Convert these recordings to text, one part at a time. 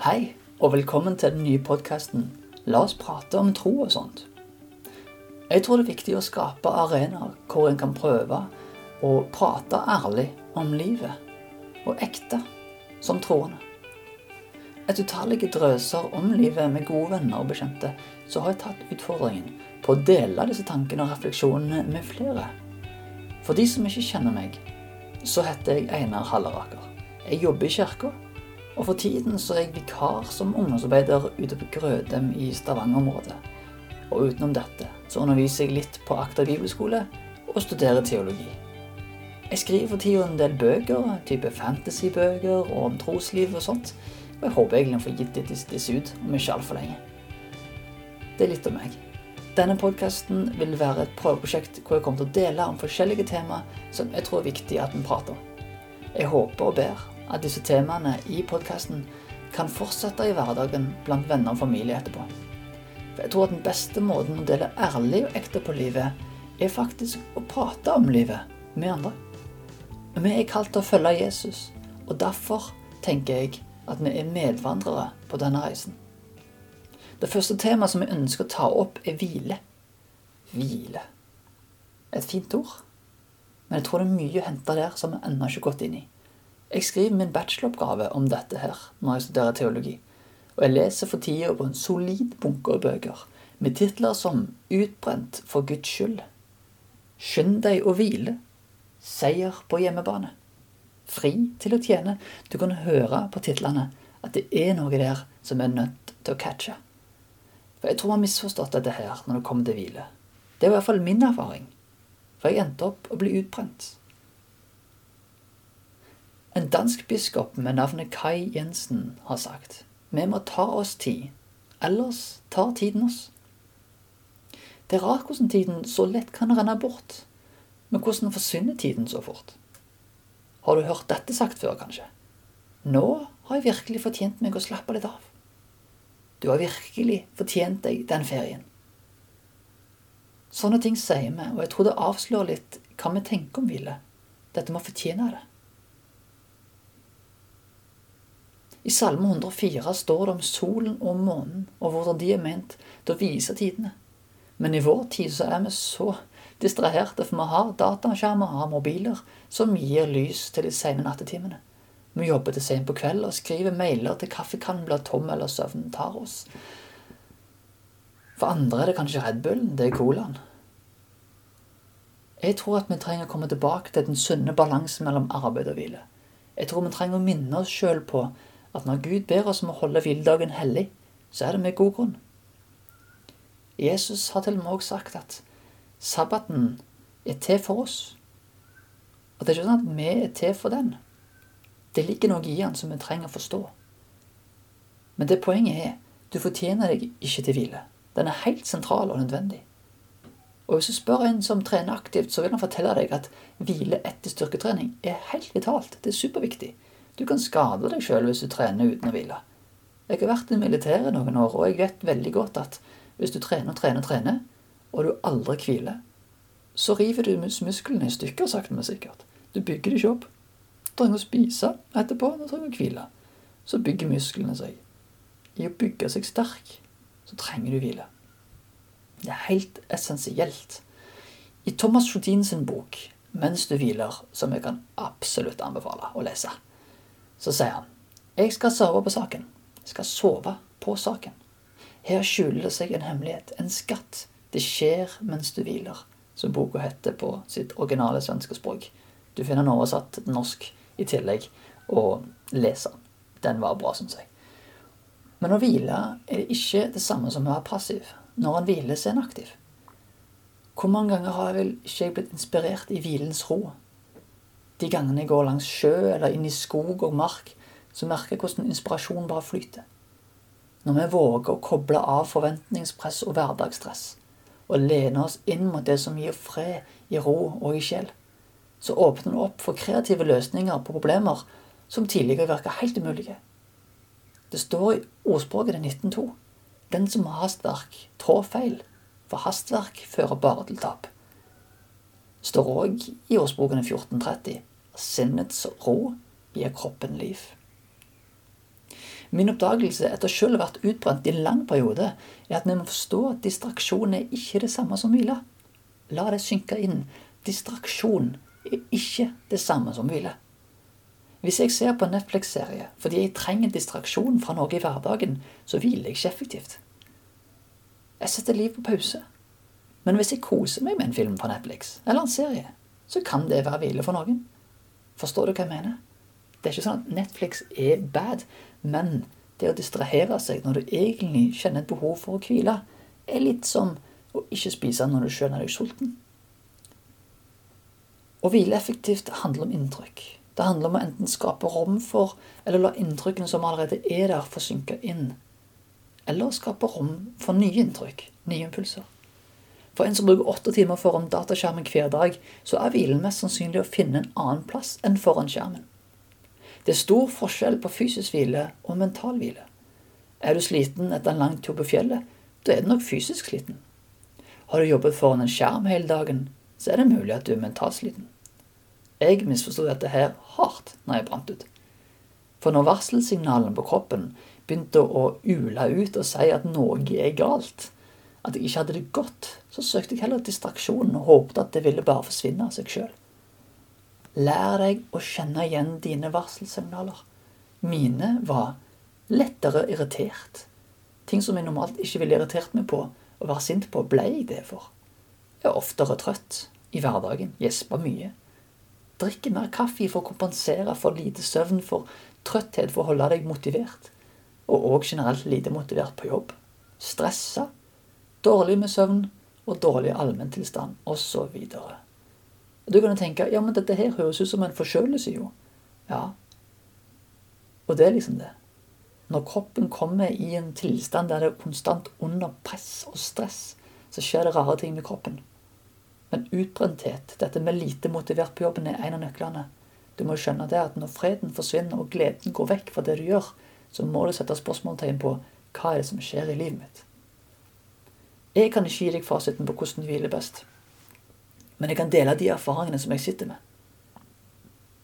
Hei, og velkommen til den nye podkasten La oss prate om tro og sånt. Jeg tror det er viktig å skape arenaer hvor en kan prøve å prate ærlig om livet, og ekte, som troende. Etter utallige drøser om livet med gode venner og bekjente, så har jeg tatt utfordringen på å dele disse tankene og refleksjonene med flere. For de som ikke kjenner meg, så heter jeg Einar Halleraker. Jeg jobber i kirka og for tiden så er jeg vikar som ungdomsarbeider ute på Grødem i Stavanger-området. Og utenom dette så underviser jeg litt på Akta bibelskole og studerer teologi. Jeg skriver for tida en del bøker, type fantasybøker og om trosliv og sånt. Og jeg håper egentlig å få gitt disse ut om ikke altfor lenge. Det er litt om meg. Denne podkasten vil være et prøveprosjekt hvor jeg kommer til å dele om forskjellige temaer som jeg tror er viktig at vi prater om. Jeg håper og ber at disse temaene i podkasten kan fortsette i hverdagen blant venner og familie etterpå. For jeg tror at den beste måten å dele ærlig og ekte på livet, er faktisk å prate om livet med andre. Vi er kalt til å følge Jesus, og derfor tenker jeg at vi er medvandrere på denne reisen. Det første temaet som jeg ønsker å ta opp, er hvile. Hvile. Et fint ord. Men jeg tror det er mye å hente der som vi ennå ikke har gått inn i. Jeg skriver min bacheloroppgave om dette her når jeg studerer teologi. Og jeg leser for tida på en solid bunke av bøker med titler som Utbrent for Guds skyld, Skynd deg å hvile, Seier på hjemmebane, Fri til å tjene. Du kan høre på titlene at det er noe der som er nødt til å catche. For jeg tror vi har misforstått dette her når det kommer til hvile. Det er i hvert fall min erfaring. For jeg endte opp å bli utbrent. En dansk biskop med navnet Kai Jensen har sagt vi må ta oss tid, ellers tar tiden oss. Det er rart hvordan tiden så lett kan renne bort, men hvordan forsvinner tiden så fort? Har du hørt dette sagt før, kanskje? Nå har jeg virkelig fortjent meg å slappe litt av. Du har virkelig fortjent deg den ferien. Sånne ting sier vi, og jeg tror det avslører litt hva vi tenker om hvile. Dette med å fortjene det. I Salme 104 står det om solen og månen, og hvordan de er ment til å vise tidene. Men i vår tid så er vi så distraherte, for vi har dataskjermer, og mobiler, som gir lys til de sene nattetimene. Vi jobber til sent på kveld og skriver mailer til kaffekannen blir tom eller søvnen tar oss. For andre er det kanskje Red Bullen, det er colaen. Jeg tror at vi trenger å komme tilbake til den sunne balansen mellom arbeid og hvile. Jeg tror vi trenger å minne oss sjøl på at når Gud ber oss om å holde hviledagen hellig, så er det med god grunn. Jesus har til og med også sagt at sabbaten er til for oss. Og det er ikke sånn at vi er til for den. Det ligger noe i den som vi trenger å forstå. Men det poenget er du fortjener deg ikke til hvile. Den er helt sentral og nødvendig. Og hvis du spør en som trener aktivt, så vil han fortelle deg at hvile etter styrketrening er helt vitalt. Det er superviktig. Du kan skade deg sjøl hvis du trener uten å hvile. Jeg har vært i militæret noen år, og jeg vet veldig godt at hvis du trener, trener, trener, og du aldri hviler, så river du musklene i stykker, sakte, men sikkert. Du bygger det ikke opp. Du trenger å spise etterpå, du trenger å hvile. Så bygger musklene seg. I å bygge seg sterk, så trenger du hvile. Det er helt essensielt. I Thomas Jodin sin bok 'Mens du hviler', som jeg kan absolutt anbefale å lese, så sier han jeg skal sove på saken. Jeg skal sove på saken. Her skjuler det seg en hemmelighet, en skatt. Det skjer mens du hviler, som boka heter på sitt originale svenske språk. Du finner den oversatt til norsk i tillegg, og leser den. Den var bra, syns jeg. Men å hvile er det ikke det samme som å være passiv. Når en hviler, er en aktiv. Hvor mange ganger har jeg vel ikke blitt inspirert i hvilens ro? De gangene jeg går langs sjø eller inn i skog og mark, så merker jeg hvordan inspirasjonen bare flyter. Når vi våger å koble av forventningspress og hverdagsstress, og lene oss inn mot det som gir fred i ro og i sjel, så åpner det opp for kreative løsninger på problemer som tidligere virka helt umulige. Det står i ordspråket 1902 den som har hastverk, trår feil, for hastverk fører bare til tap. Det står òg i ordspråkene 1430 Sinnets ro gir kroppen liv. Min oppdagelse etter selv å ha vært utbrent i en lang periode, er at vi må forstå at distraksjon er ikke det samme som hvile. La det synke inn. Distraksjon er ikke det samme som hvile. Hvis jeg ser på en Netflix-serie fordi jeg trenger distraksjon fra noe i hverdagen, så hviler jeg ikke effektivt. Jeg setter liv på pause. Men hvis jeg koser meg med en film på Netflix eller en serie, så kan det være hvile for noen. Forstår du hva jeg mener? Det er ikke sånn at Netflix er bad, men det å distrahere seg når du egentlig kjenner et behov for å hvile, er litt som å ikke spise når du skjønner deg sulten. Å hvile effektivt handler om inntrykk. Det handler om å enten skape rom for, eller la inntrykkene som allerede er der, få synke inn. Eller skape rom for nye inntrykk, nye impulser. For en som bruker åtte timer foran dataskjermen hver dag, så er hvilen mest sannsynlig å finne en annen plass enn foran skjermen. Det er stor forskjell på fysisk hvile og mental hvile. Er du sliten etter en lang tur på fjellet, da er du nok fysisk sliten. Har du jobbet foran en skjerm hele dagen, så er det mulig at du er mentalt sliten. Jeg misforsto dette her hardt når jeg brant ut. For når varselsignalene på kroppen begynte å ule ut og si at noe er galt, at jeg ikke hadde det godt, så søkte jeg heller distraksjonen og håpet at det ville bare forsvinne av seg sjøl. Lær deg å kjenne igjen dine varselsignaler. Mine var lettere irritert. Ting som jeg normalt ikke ville irritert meg på og være sint på, ble jeg det for. Jeg er oftere trøtt i hverdagen, gjesper mye. Drikker mer kaffe for å kompensere for lite søvn, for trøtthet for å holde deg motivert. Og òg generelt lite motivert på jobb. Stressa dårlig med søvn og dårlig allmenntilstand osv. Du kan tenke ja, men dette her høres ut som en forkjølelse, jo. Ja. Og det er liksom det. Når kroppen kommer i en tilstand der det er konstant under press og stress, så skjer det rare ting med kroppen. Men utbrenthet, dette med lite motivert på jobben, er en av nøklene. Du må skjønne det at når freden forsvinner og gleden går vekk fra det du gjør, så må du sette spørsmålstegn på hva er det som skjer i livet mitt. Jeg kan ikke gi deg fasiten på hvordan du hviler best, men jeg kan dele de erfaringene som jeg sitter med.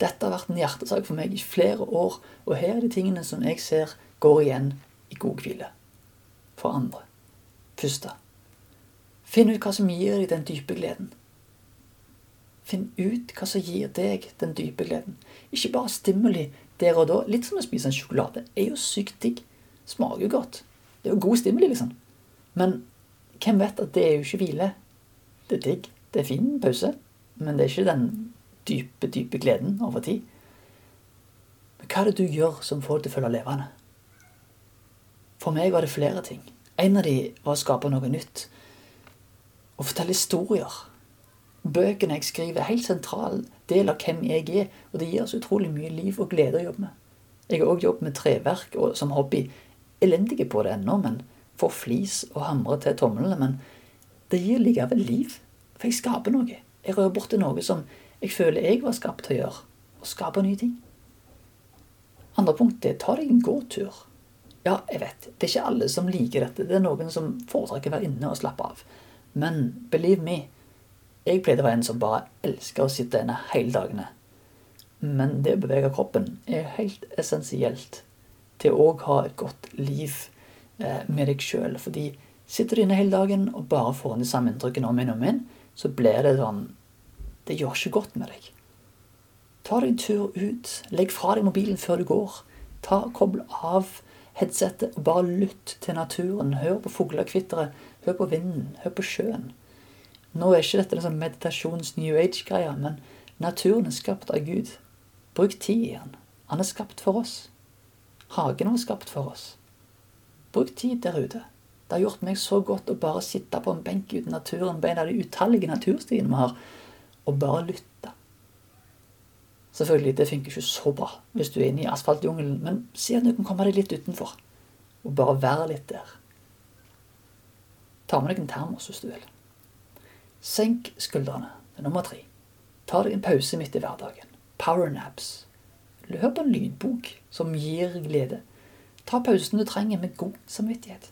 Dette har vært en hjertesak for meg i flere år, og her er de tingene som jeg ser går igjen i god hvile. For andre. Første. Finn ut hva som gir deg den dype gleden. Finn ut hva som gir deg den dype gleden. Ikke bare stimuli der og da. Litt som å spise en sjokolade. Er jo sykt digg. Smaker jo godt. Det er jo god stimuli, liksom. Men hvem vet at det er jo ikke hvile? Det er digg. Det er fin pause. Men det er ikke den dype, dype gleden over tid. Men hva er det du gjør som får deg til å føle levende? For meg var det flere ting. En av de var å skape noe nytt. Å fortelle historier. Bøkene jeg skriver, er helt sentral del av hvem jeg er, og det gir oss utrolig mye liv og glede å jobbe med. Jeg har òg jobbet med treverk og som hobby. Elendige på det ennå, men får flis og hamre til tomlene, men det gir likevel liv. For jeg skaper noe. Jeg rører borti noe som jeg føler jeg var skapt til å gjøre. Og skape nye ting. Andre punkt er ta deg en gåtur. Ja, jeg vet, det er ikke alle som liker dette. Det er noen som foretrekker å være inne og slappe av. Men believe me, jeg pleide å være en som bare elsker å sitte inne hele dagene. Men det å bevege kroppen er helt essensielt til å ha et godt liv med deg sjøl. Fordi sitter du inne hele dagen og bare får inn de samme inntrykkene om igjen og om igjen, så blir det sånn Det gjør ikke godt med deg. Ta deg en tur ut. Legg fra deg mobilen før du går. Ta Kobl av headsetet og bare lytt til naturen. Hør på fuglekvitteret. Hør på vinden. Hør på sjøen. Nå er ikke dette sånn meditasjons-new age-greie, men naturen er skapt av Gud. Bruk tid i den. Han er skapt for oss. Hagen var skapt for oss. Bruk tid der ute. Det har gjort meg så godt å bare sitte på en benk ute i naturen på en av de utallige naturstiene vi har, og bare lytte. Selvfølgelig, det funker ikke så bra hvis du er inne i asfaltjungelen, men si at du kan komme deg litt utenfor, og bare være litt der. Ta med deg en termos hvis du vil. Senk skuldrene. Det er nummer tre. Ta deg en pause midt i hverdagen. Powernaps. Hør på en lydbok som gir glede. Ta pausen du trenger med god samvittighet.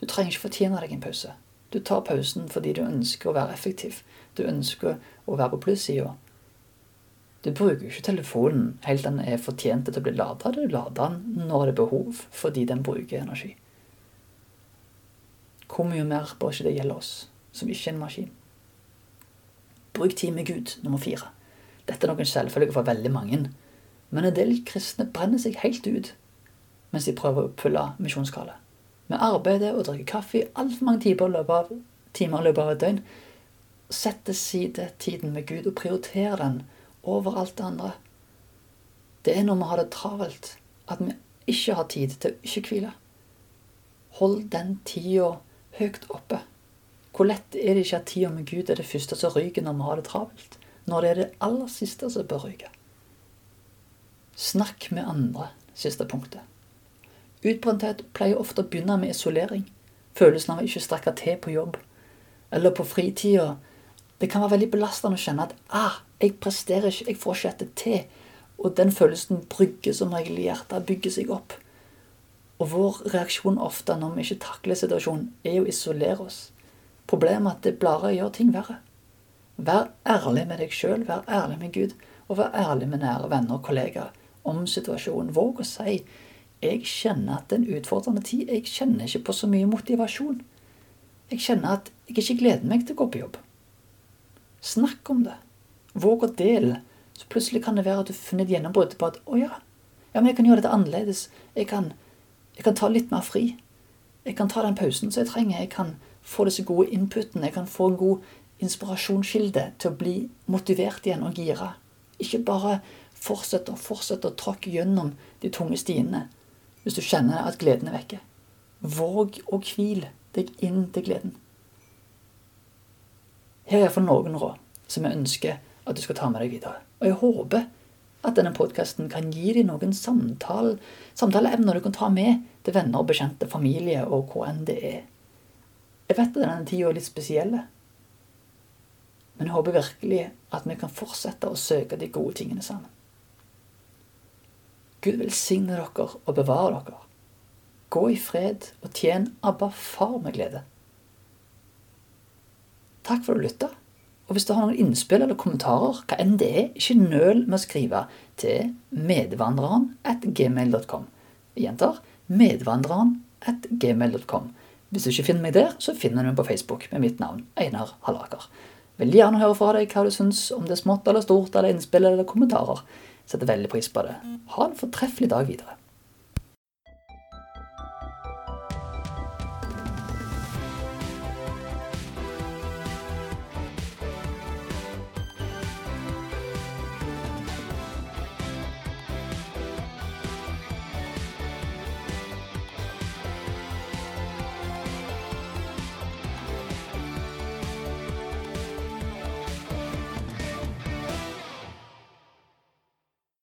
Du trenger ikke fortjene deg en pause. Du tar pausen fordi du ønsker å være effektiv. Du ønsker å være på plussida. Du bruker ikke telefonen helt den er fortjent til å bli lada. Du lader den når det er behov, fordi den bruker energi. Hvor mye mer bør ikke det gjelde oss, som ikke er en maskin? Bruk tid med Gud, nummer fire. Dette er noen selvfølge for veldig mange, men en del kristne brenner seg helt ut mens de prøver å oppfylle misjonskallet. Vi arbeider og drikker kaffe altfor mange timer i løpet av, timer i løpet av et døgn. Sett side tiden med Gud og prioriter den over alt det andre. Det er når vi har det travelt, at vi ikke har tid til å ikke hvile. Hold den tida høyt oppe. Hvor lett er det ikke at tida med Gud er det første som ryker når vi har det travelt? Når det er det aller siste som bør ryke. Snakk med andre, siste punktet. Utbrenthet pleier ofte å begynne med isolering. Følelsen av å ikke strekke til på jobb. Eller på fritida. Det kan være veldig belastende å kjenne at ah, jeg presterer ikke, jeg får ikke dette til. Og den følelsen brygger som regel i hjertet, bygger seg opp. Og vår reaksjon ofte når vi ikke takler situasjonen, er å isolere oss. Problemet er at det bare gjør ting verre. Vær ærlig med deg sjøl, vær ærlig med Gud, og vær ærlig med nære venner og kollegaer om situasjonen. Våg å si jeg kjenner at det er en utfordrende tid. Jeg kjenner ikke på så mye motivasjon. Jeg kjenner at jeg ikke gleder meg til å gå på jobb. Snakk om det. Våg å dele. Så plutselig kan det være at du finner et gjennombruddet på at å ja, ja, men jeg kan gjøre dette annerledes. Jeg kan, jeg kan ta litt mer fri. Jeg kan ta den pausen som jeg trenger. Jeg kan få disse gode inputene. Jeg kan få en god inspirasjonskilde til å bli motivert igjen og gira. Ikke bare fortsette og fortsette å tråkke gjennom de tunge stiene hvis du kjenner at gleden er vekke. Våg å hvile deg inn til gleden. Her er iallfall noen råd som jeg ønsker at du skal ta med deg videre. Og jeg håper at denne podkasten kan gi deg noen samtale, samtaleemner du kan ta med til venner og bekjente, familie og hvor enn det er. Jeg vet at denne tida er litt spesiell, men jeg håper virkelig at vi kan fortsette å søke de gode tingene sammen. Gud velsigne dere og bevare dere. Gå i fred og tjen Abba far med glede. Takk for at du lytta. Og hvis du har noen innspill eller kommentarer, hva enn det er, ikke nøl med å skrive til medvandreren at gmail.com. Jeg gjentar medvandreren at gmail.com. Hvis du ikke finner meg der, så finner du meg på Facebook med mitt navn, Einar Hallaker. Veldig gjerne høre fra deg hva du syns om det er smått eller stort, eller innspill eller kommentarer. Setter veldig pris på det. Ha en fortreffelig dag videre.